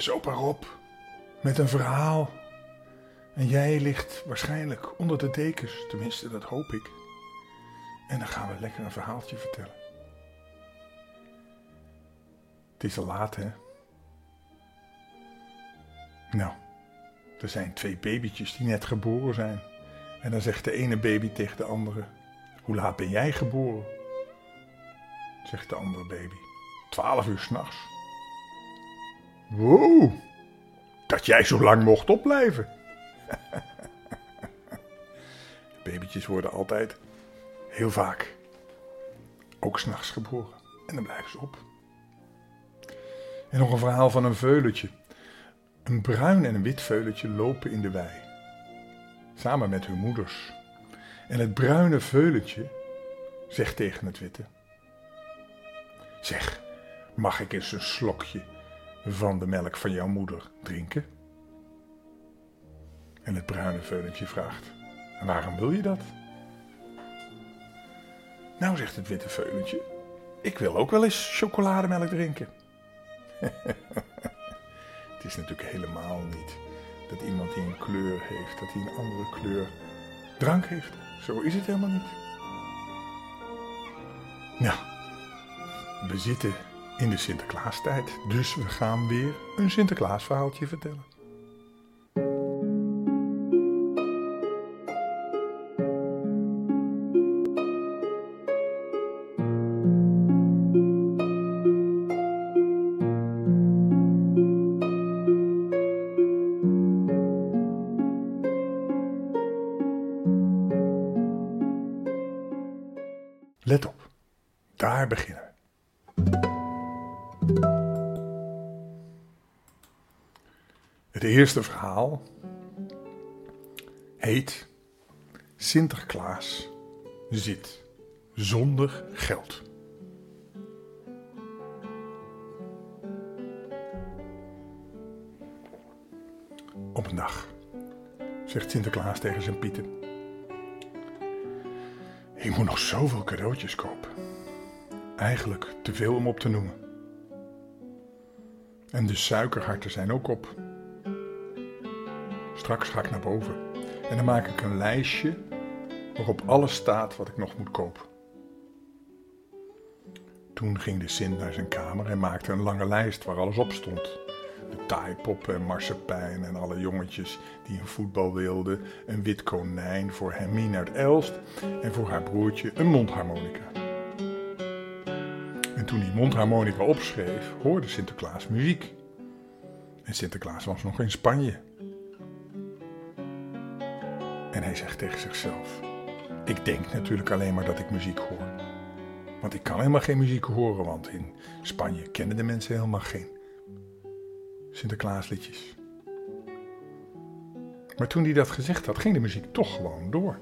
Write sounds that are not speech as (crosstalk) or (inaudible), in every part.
is opa Rob met een verhaal. En jij ligt waarschijnlijk onder de dekens, tenminste dat hoop ik. En dan gaan we lekker een verhaaltje vertellen. Het is al laat, hè? Nou, er zijn twee babytjes die net geboren zijn. En dan zegt de ene baby tegen de andere: Hoe laat ben jij geboren? Zegt de andere baby: Twaalf uur s'nachts. Wow, dat jij zo lang mocht opblijven. (laughs) Babytjes worden altijd heel vaak ook s'nachts geboren. En dan blijven ze op. En nog een verhaal van een veuletje. Een bruin en een wit veuletje lopen in de wei. Samen met hun moeders. En het bruine veuletje zegt tegen het witte: Zeg, mag ik eens een slokje van de melk van jouw moeder drinken? En het bruine veulentje vraagt: waarom wil je dat? Nou, zegt het witte veulentje, ik wil ook wel eens chocolademelk drinken. (laughs) het is natuurlijk helemaal niet dat iemand die een kleur heeft, dat hij een andere kleur drank heeft. Zo is het helemaal niet. Nou, we zitten in de Sinterklaastijd, dus we gaan weer een Sinterklaasverhaaltje vertellen. Let op, daar beginnen eerste verhaal heet Sinterklaas zit zonder geld. Op een dag zegt Sinterklaas tegen zijn pieten. Ik moet nog zoveel cadeautjes kopen. Eigenlijk te veel om op te noemen. En de suikerharten zijn ook op. Straks ga ik naar boven en dan maak ik een lijstje waarop alles staat wat ik nog moet kopen. Toen ging de Sint naar zijn kamer en maakte een lange lijst waar alles op stond. De taaipoppen en marsepein en alle jongetjes die een voetbal wilden, een wit konijn voor Hermine uit Elst en voor haar broertje een mondharmonica. En toen die mondharmonica opschreef, hoorde Sinterklaas muziek. En Sinterklaas was nog in Spanje. En hij zegt tegen zichzelf: Ik denk natuurlijk alleen maar dat ik muziek hoor. Want ik kan helemaal geen muziek horen, want in Spanje kennen de mensen helemaal geen Sinterklaasliedjes. Maar toen hij dat gezegd had, ging de muziek toch gewoon door.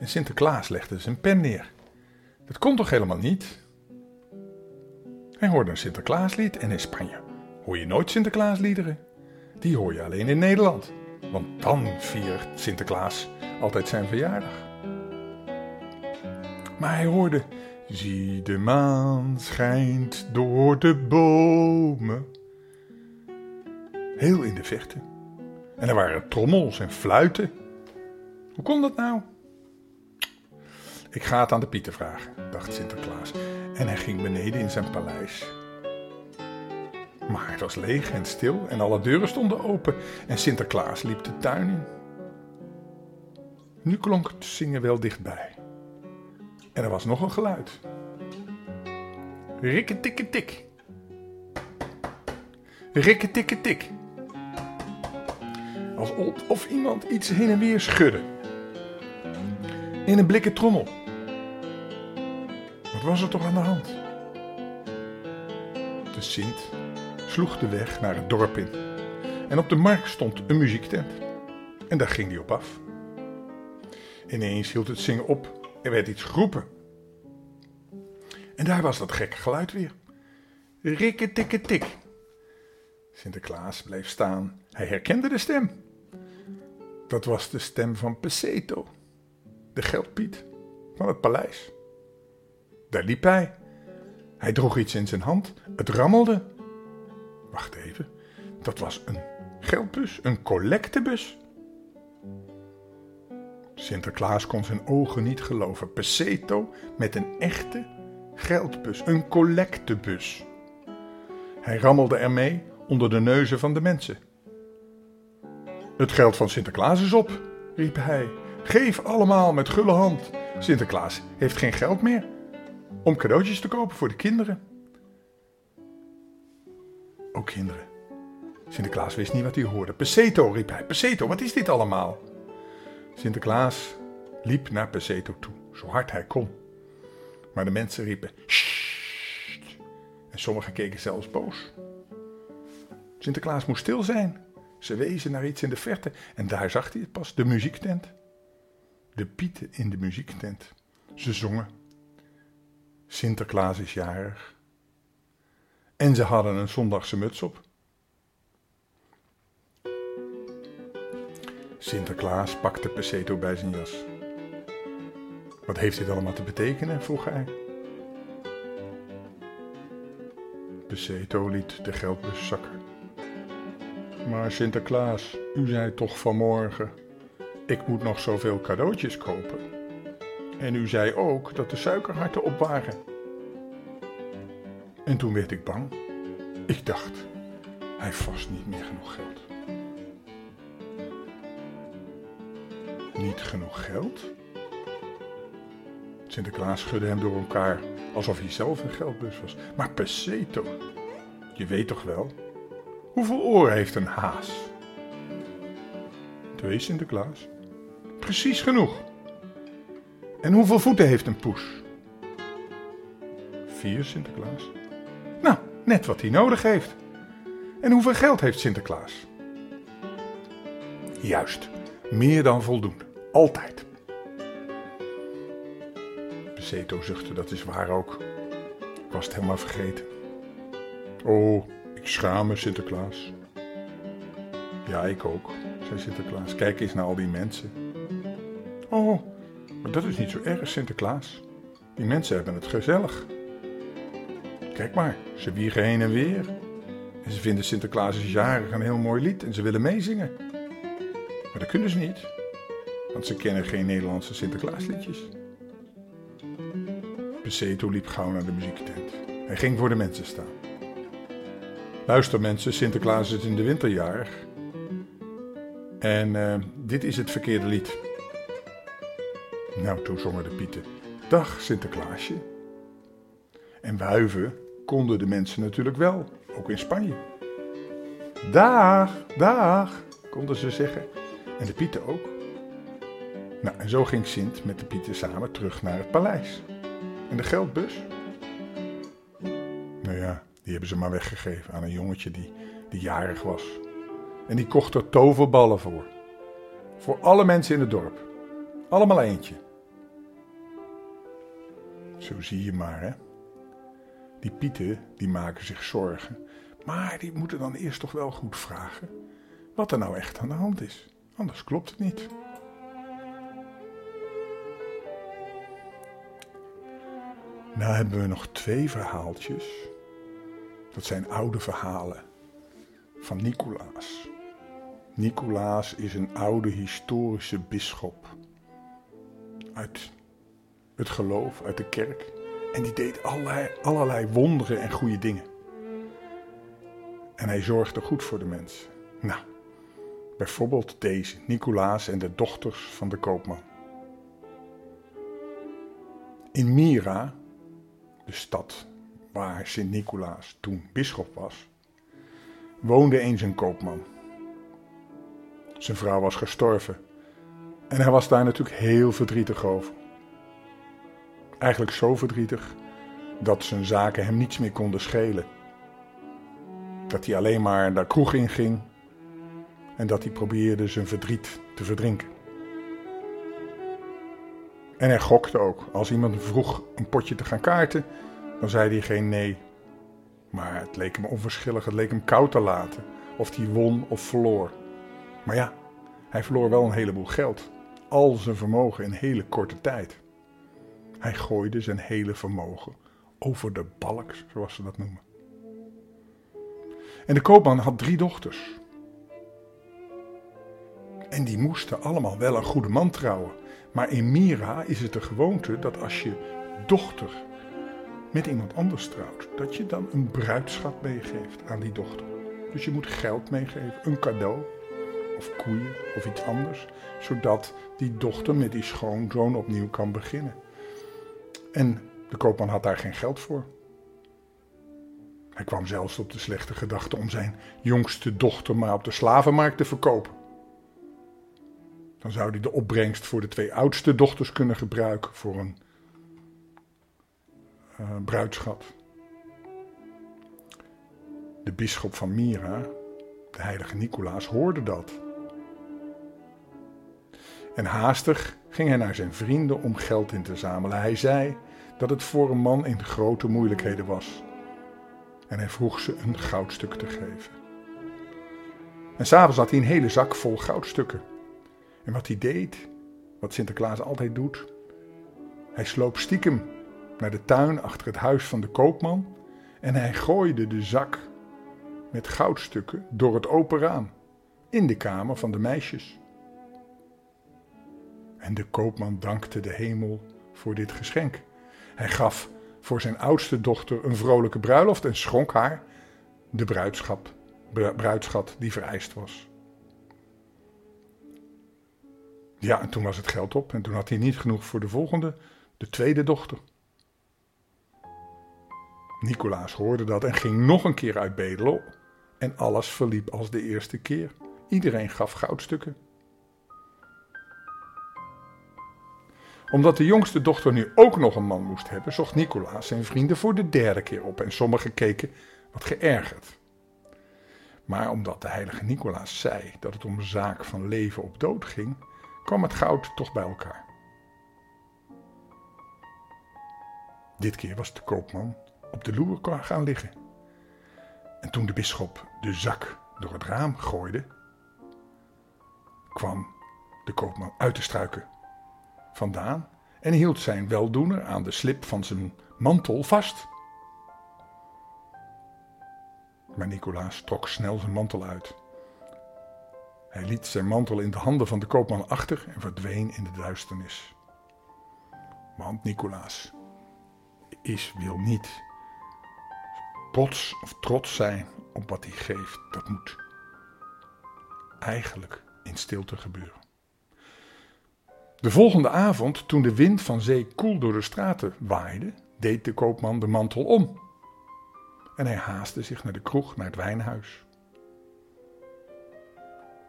En Sinterklaas legde zijn pen neer. Dat kon toch helemaal niet? Hij hoorde een Sinterklaaslied en in Spanje hoor je nooit Sinterklaasliederen. Die hoor je alleen in Nederland. Want dan viert Sinterklaas altijd zijn verjaardag. Maar hij hoorde: Zie de maan schijnt door de bomen. Heel in de verte. En er waren trommels en fluiten. Hoe kon dat nou? Ik ga het aan de Pieter vragen, dacht Sinterklaas. En hij ging beneden in zijn paleis. Maar het was leeg en stil en alle deuren stonden open en Sinterklaas liep de tuin in. Nu klonk het zingen wel dichtbij. En er was nog een geluid. Rikketikke-tik. Rikketikke-tik. Alsof iemand iets heen en weer schudde. In een blikken trommel. Wat was er toch aan de hand? De Sint sloeg de weg naar het dorp in. En op de markt stond een muziektent. En daar ging hij op af. Ineens hield het zingen op en werd iets geroepen. En daar was dat gekke geluid weer. Rikke tikke tik. Sinterklaas bleef staan. Hij herkende de stem. Dat was de stem van Peseto, de geldpiet van het paleis. Daar liep hij. Hij droeg iets in zijn hand. Het rammelde. Wacht even. Dat was een geldbus, een collectebus. Sinterklaas kon zijn ogen niet geloven. Peseto met een echte geldbus, een collectebus. Hij rammelde ermee onder de neuzen van de mensen. Het geld van Sinterklaas is op, riep hij. Geef allemaal met gulle hand. Sinterklaas heeft geen geld meer om cadeautjes te kopen voor de kinderen. Kinderen. Sinterklaas wist niet wat hij hoorde. Peseto, riep hij. Peseto, wat is dit allemaal? Sinterklaas liep naar Peseto toe, zo hard hij kon. Maar de mensen riepen Sst! En sommigen keken zelfs boos. Sinterklaas moest stil zijn. Ze wezen naar iets in de verte en daar zag hij het pas, de muziektent. De pieten in de muziektent. Ze zongen. Sinterklaas is jarig. En ze hadden een zondagse muts op. Sinterklaas pakte Peseto bij zijn jas. Wat heeft dit allemaal te betekenen? vroeg hij. Peseto liet de geldbus zakken. Maar Sinterklaas, u zei toch vanmorgen: ik moet nog zoveel cadeautjes kopen. En u zei ook dat de suikerharten op waren. En toen werd ik bang. Ik dacht, hij vast niet meer genoeg geld. Niet genoeg geld? Sinterklaas schudde hem door elkaar alsof hij zelf een geldbus was. Maar peseto, je weet toch wel? Hoeveel oren heeft een haas? Twee Sinterklaas. Precies genoeg. En hoeveel voeten heeft een poes? Vier Sinterklaas. Net wat hij nodig heeft. En hoeveel geld heeft Sinterklaas? Juist, meer dan voldoende. Altijd. Peseto zuchtte, dat is waar ook. Ik was het helemaal vergeten. Oh, ik schaam me, Sinterklaas. Ja, ik ook, zei Sinterklaas. Kijk eens naar al die mensen. Oh, maar dat is niet zo erg, Sinterklaas. Die mensen hebben het gezellig. Kijk maar, ze wiegen heen en weer. En ze vinden Sinterklaas is jarig een heel mooi lied en ze willen meezingen. Maar dat kunnen ze niet, want ze kennen geen Nederlandse Sinterklaasliedjes. Peseto liep gauw naar de muziektent. Hij ging voor de mensen staan. Luister mensen, Sinterklaas is in de winter jarig. En uh, dit is het verkeerde lied. Nou, toen zongen de pieten. Dag Sinterklaasje. En wuiven konden de mensen natuurlijk wel, ook in Spanje. Dag, dag, konden ze zeggen. En de pieten ook. Nou, en zo ging Sint met de pieten samen terug naar het paleis. En de geldbus? Nou ja, die hebben ze maar weggegeven aan een jongetje die, die jarig was. En die kocht er toverballen voor. Voor alle mensen in het dorp. Allemaal eentje. Zo zie je maar, hè. Die pieten, die maken zich zorgen. Maar die moeten dan eerst toch wel goed vragen wat er nou echt aan de hand is. Anders klopt het niet. Nou hebben we nog twee verhaaltjes. Dat zijn oude verhalen van Nicolaas. Nicolaas is een oude historische bisschop uit het geloof, uit de kerk. En die deed allerlei, allerlei wonderen en goede dingen. En hij zorgde goed voor de mensen. Nou, bijvoorbeeld deze, Nicolaas en de dochters van de koopman. In Mira, de stad waar Sint Nicolaas toen bisschop was, woonde eens een koopman. Zijn vrouw was gestorven en hij was daar natuurlijk heel verdrietig over. Eigenlijk zo verdrietig dat zijn zaken hem niets meer konden schelen. Dat hij alleen maar naar kroeg in ging en dat hij probeerde zijn verdriet te verdrinken. En hij gokte ook. Als iemand vroeg een potje te gaan kaarten, dan zei hij geen nee. Maar het leek hem onverschillig, het leek hem koud te laten of hij won of verloor. Maar ja, hij verloor wel een heleboel geld. Al zijn vermogen in hele korte tijd. Hij gooide zijn hele vermogen over de balk, zoals ze dat noemen. En de koopman had drie dochters. En die moesten allemaal wel een goede man trouwen. Maar in Mira is het de gewoonte dat als je dochter met iemand anders trouwt, dat je dan een bruidschat meegeeft aan die dochter. Dus je moet geld meegeven, een cadeau, of koeien of iets anders, zodat die dochter met die schoonzoon opnieuw kan beginnen. En de koopman had daar geen geld voor. Hij kwam zelfs op de slechte gedachte om zijn jongste dochter maar op de slavenmarkt te verkopen. Dan zou hij de opbrengst voor de twee oudste dochters kunnen gebruiken voor een uh, bruidschat. De bisschop van Myra, de heilige Nicolaas, hoorde dat. En haastig ging hij naar zijn vrienden om geld in te zamelen. Hij zei dat het voor een man in grote moeilijkheden was. En hij vroeg ze een goudstuk te geven. En s'avonds had hij een hele zak vol goudstukken. En wat hij deed, wat Sinterklaas altijd doet, hij sloop stiekem naar de tuin achter het huis van de koopman en hij gooide de zak met goudstukken door het open raam in de kamer van de meisjes. En de koopman dankte de hemel voor dit geschenk. Hij gaf voor zijn oudste dochter een vrolijke bruiloft en schonk haar de bruidschap, bruidschat die vereist was. Ja, en toen was het geld op en toen had hij niet genoeg voor de volgende, de tweede dochter. Nicolaas hoorde dat en ging nog een keer uit bedelen en alles verliep als de eerste keer. Iedereen gaf goudstukken. Omdat de jongste dochter nu ook nog een man moest hebben, zocht Nicolaas zijn vrienden voor de derde keer op en sommigen keken wat geërgerd. Maar omdat de heilige Nicolaas zei dat het om een zaak van leven op dood ging, kwam het goud toch bij elkaar. Dit keer was de koopman op de loer gaan liggen. En toen de bisschop de zak door het raam gooide, kwam de koopman uit de struiken vandaan en hield zijn weldoener aan de slip van zijn mantel vast. Maar Nicolaas trok snel zijn mantel uit. Hij liet zijn mantel in de handen van de koopman achter en verdween in de duisternis. Want Nicolaas is, wil niet trots of trots zijn op wat hij geeft. Dat moet eigenlijk in stilte gebeuren. De volgende avond, toen de wind van zee koel door de straten waaide, deed de koopman de mantel om. En hij haastte zich naar de kroeg, naar het wijnhuis.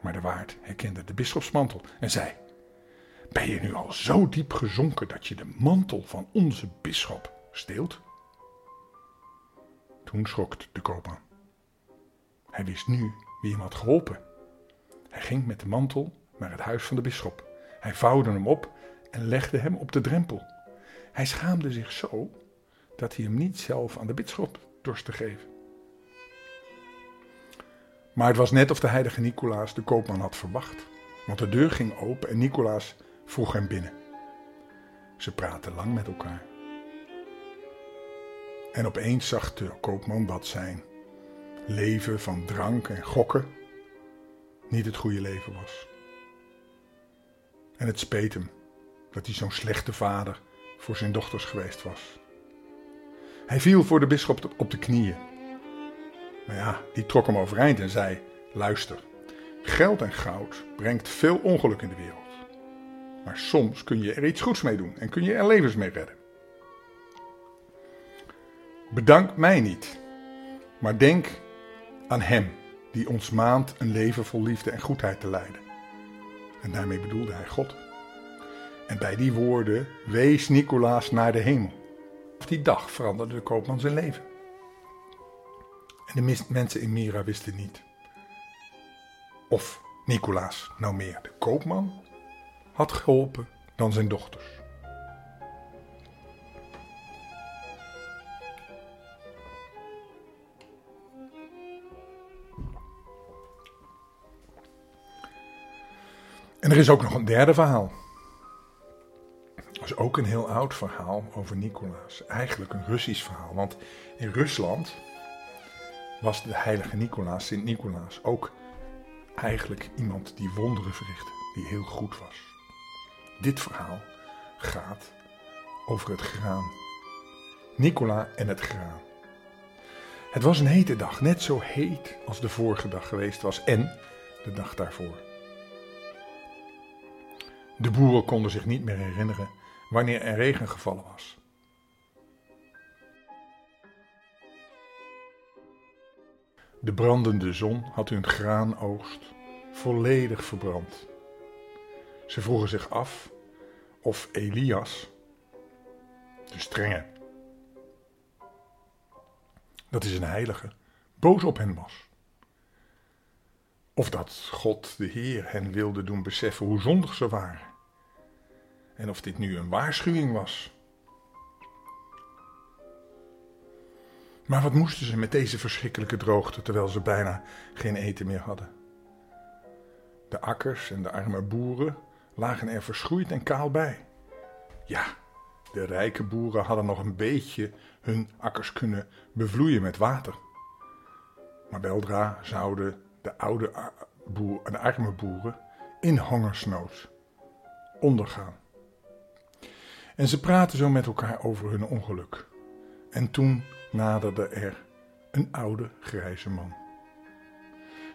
Maar de waard herkende de bisschopsmantel en zei: Ben je nu al zo diep gezonken dat je de mantel van onze bisschop steelt? Toen schrok de koopman. Hij wist nu wie hem had geholpen. Hij ging met de mantel naar het huis van de bisschop. Hij vouwde hem op en legde hem op de drempel. Hij schaamde zich zo dat hij hem niet zelf aan de bisschop dorst te geven. Maar het was net of de heilige Nicolaas de koopman had verwacht. Want de deur ging open en Nicolaas vroeg hem binnen. Ze praten lang met elkaar. En opeens zag de koopman dat zijn leven van drank en gokken niet het goede leven was. En het speet hem dat hij zo'n slechte vader voor zijn dochters geweest was. Hij viel voor de bisschop op de knieën. Maar ja, die trok hem overeind en zei: Luister, geld en goud brengt veel ongeluk in de wereld. Maar soms kun je er iets goeds mee doen en kun je er levens mee redden. Bedank mij niet, maar denk aan Hem die ons maand een leven vol liefde en goedheid te leiden. En daarmee bedoelde hij God. En bij die woorden wees Nicolaas naar de hemel. Op die dag veranderde de koopman zijn leven. En de mensen in Mira wisten niet of Nicolaas nou meer de koopman had geholpen dan zijn dochters. En er is ook nog een derde verhaal. Dat is ook een heel oud verhaal over Nicolaas. Eigenlijk een Russisch verhaal, want in Rusland was de heilige Nicolaas, Sint Nicolaas, ook eigenlijk iemand die wonderen verrichtte, die heel goed was. Dit verhaal gaat over het graan. Nicola en het graan. Het was een hete dag, net zo heet als de vorige dag geweest was en de dag daarvoor. De boeren konden zich niet meer herinneren wanneer er regen gevallen was. De brandende zon had hun graanoogst volledig verbrand. Ze vroegen zich af of Elias, de strenge, dat is een heilige, boos op hen was. Of dat God, de Heer, hen wilde doen beseffen hoe zondig ze waren. En of dit nu een waarschuwing was. Maar wat moesten ze met deze verschrikkelijke droogte terwijl ze bijna geen eten meer hadden? De akkers en de arme boeren lagen er verschroeid en kaal bij. Ja, de rijke boeren hadden nog een beetje hun akkers kunnen bevloeien met water. Maar weldra zouden de oude boer, de arme boeren in hongersnood ondergaan. En ze praten zo met elkaar over hun ongeluk. En toen naderde er een oude grijze man.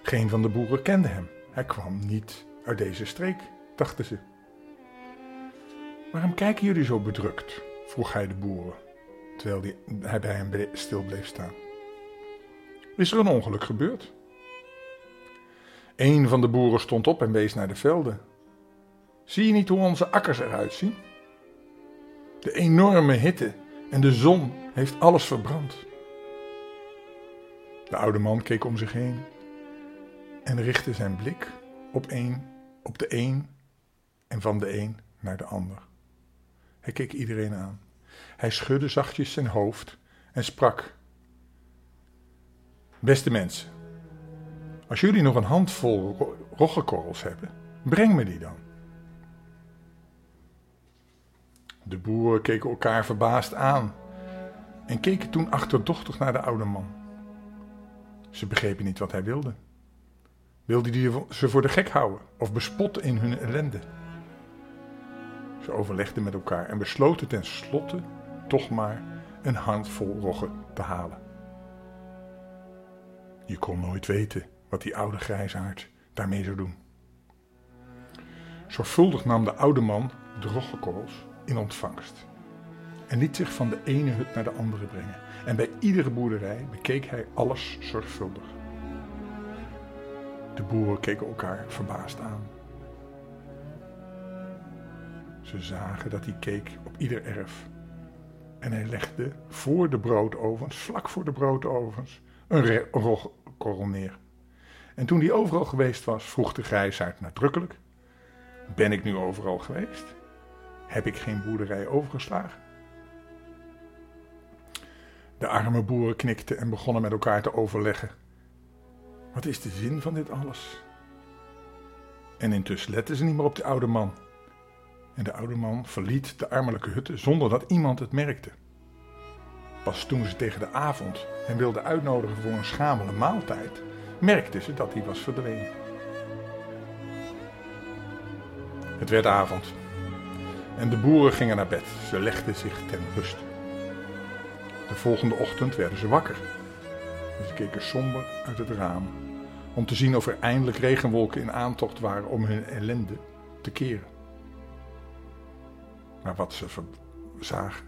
Geen van de boeren kende hem. Hij kwam niet uit deze streek, dachten ze. Waarom kijken jullie zo bedrukt? vroeg hij de boeren, terwijl hij bij hem stil bleef staan. Is er een ongeluk gebeurd? Een van de boeren stond op en wees naar de velden. Zie je niet hoe onze akkers eruit zien? De enorme hitte en de zon heeft alles verbrand. De oude man keek om zich heen en richtte zijn blik op, een, op de een en van de een naar de ander. Hij keek iedereen aan. Hij schudde zachtjes zijn hoofd en sprak. Beste mensen, als jullie nog een handvol roggekorrels hebben, breng me die dan. De boeren keken elkaar verbaasd aan en keken toen achterdochtig naar de oude man. Ze begrepen niet wat hij wilde. Wilde hij ze voor de gek houden of bespotten in hun ellende? Ze overlegden met elkaar en besloten tenslotte toch maar een handvol roggen te halen. Je kon nooit weten wat die oude grijsaard daarmee zou doen. Zorgvuldig nam de oude man de roggenkorrels in ontvangst en liet zich van de ene hut naar de andere brengen. En bij iedere boerderij bekeek hij alles zorgvuldig. De boeren keken elkaar verbaasd aan. Ze zagen dat hij keek op ieder erf. En hij legde voor de broodovens, vlak voor de broodovens, een rogkorrel neer. En toen hij overal geweest was, vroeg de grijsaard nadrukkelijk: Ben ik nu overal geweest? Heb ik geen boerderij overgeslagen? De arme boeren knikten en begonnen met elkaar te overleggen. Wat is de zin van dit alles? En intussen letten ze niet meer op de oude man. En de oude man verliet de armelijke hutte zonder dat iemand het merkte. Pas toen ze tegen de avond hem wilden uitnodigen voor een schamele maaltijd, merkten ze dat hij was verdwenen. Het werd avond en de boeren gingen naar bed. Ze legden zich ten rust. De volgende ochtend werden ze wakker. Ze keken somber uit het raam om te zien of er eindelijk regenwolken in aantocht waren om hun ellende te keren. Maar wat ze zagen,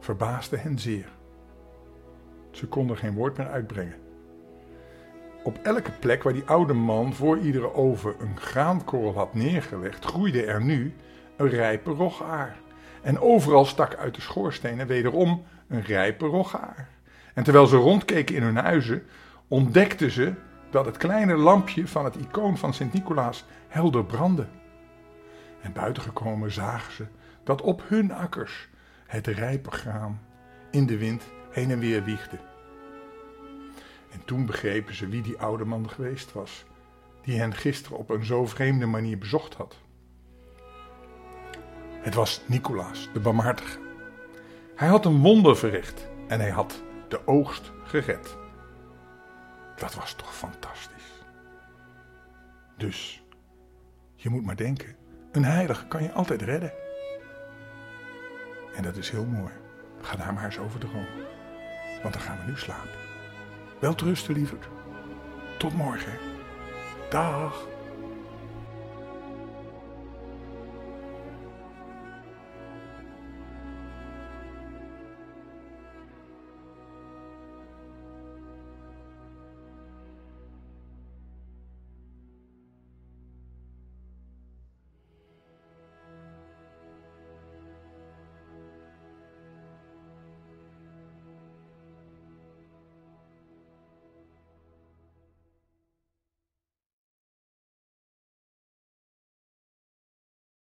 verbaasde hen zeer. Ze konden geen woord meer uitbrengen. Op elke plek waar die oude man voor iedere oven een graankorrel had neergelegd, groeide er nu een rijpe rogaar. En overal stak uit de schoorstenen wederom een rijpe rogaar. En terwijl ze rondkeken in hun huizen, ontdekten ze dat het kleine lampje van het icoon van Sint Nicolaas helder brandde. En buiten gekomen zagen ze dat op hun akkers het rijpe graan in de wind heen en weer wiegde. En toen begrepen ze wie die oude man geweest was, die hen gisteren op een zo vreemde manier bezocht had. Het was Nicolaas, de barmhartige. Hij had een wonder verricht en hij had de oogst gered. Dat was toch fantastisch. Dus, je moet maar denken, een heilige kan je altijd redden. En dat is heel mooi. Ga daar maar eens over dromen. Want dan gaan we nu slapen. Wel rusten, lieverd. Tot morgen. Dag.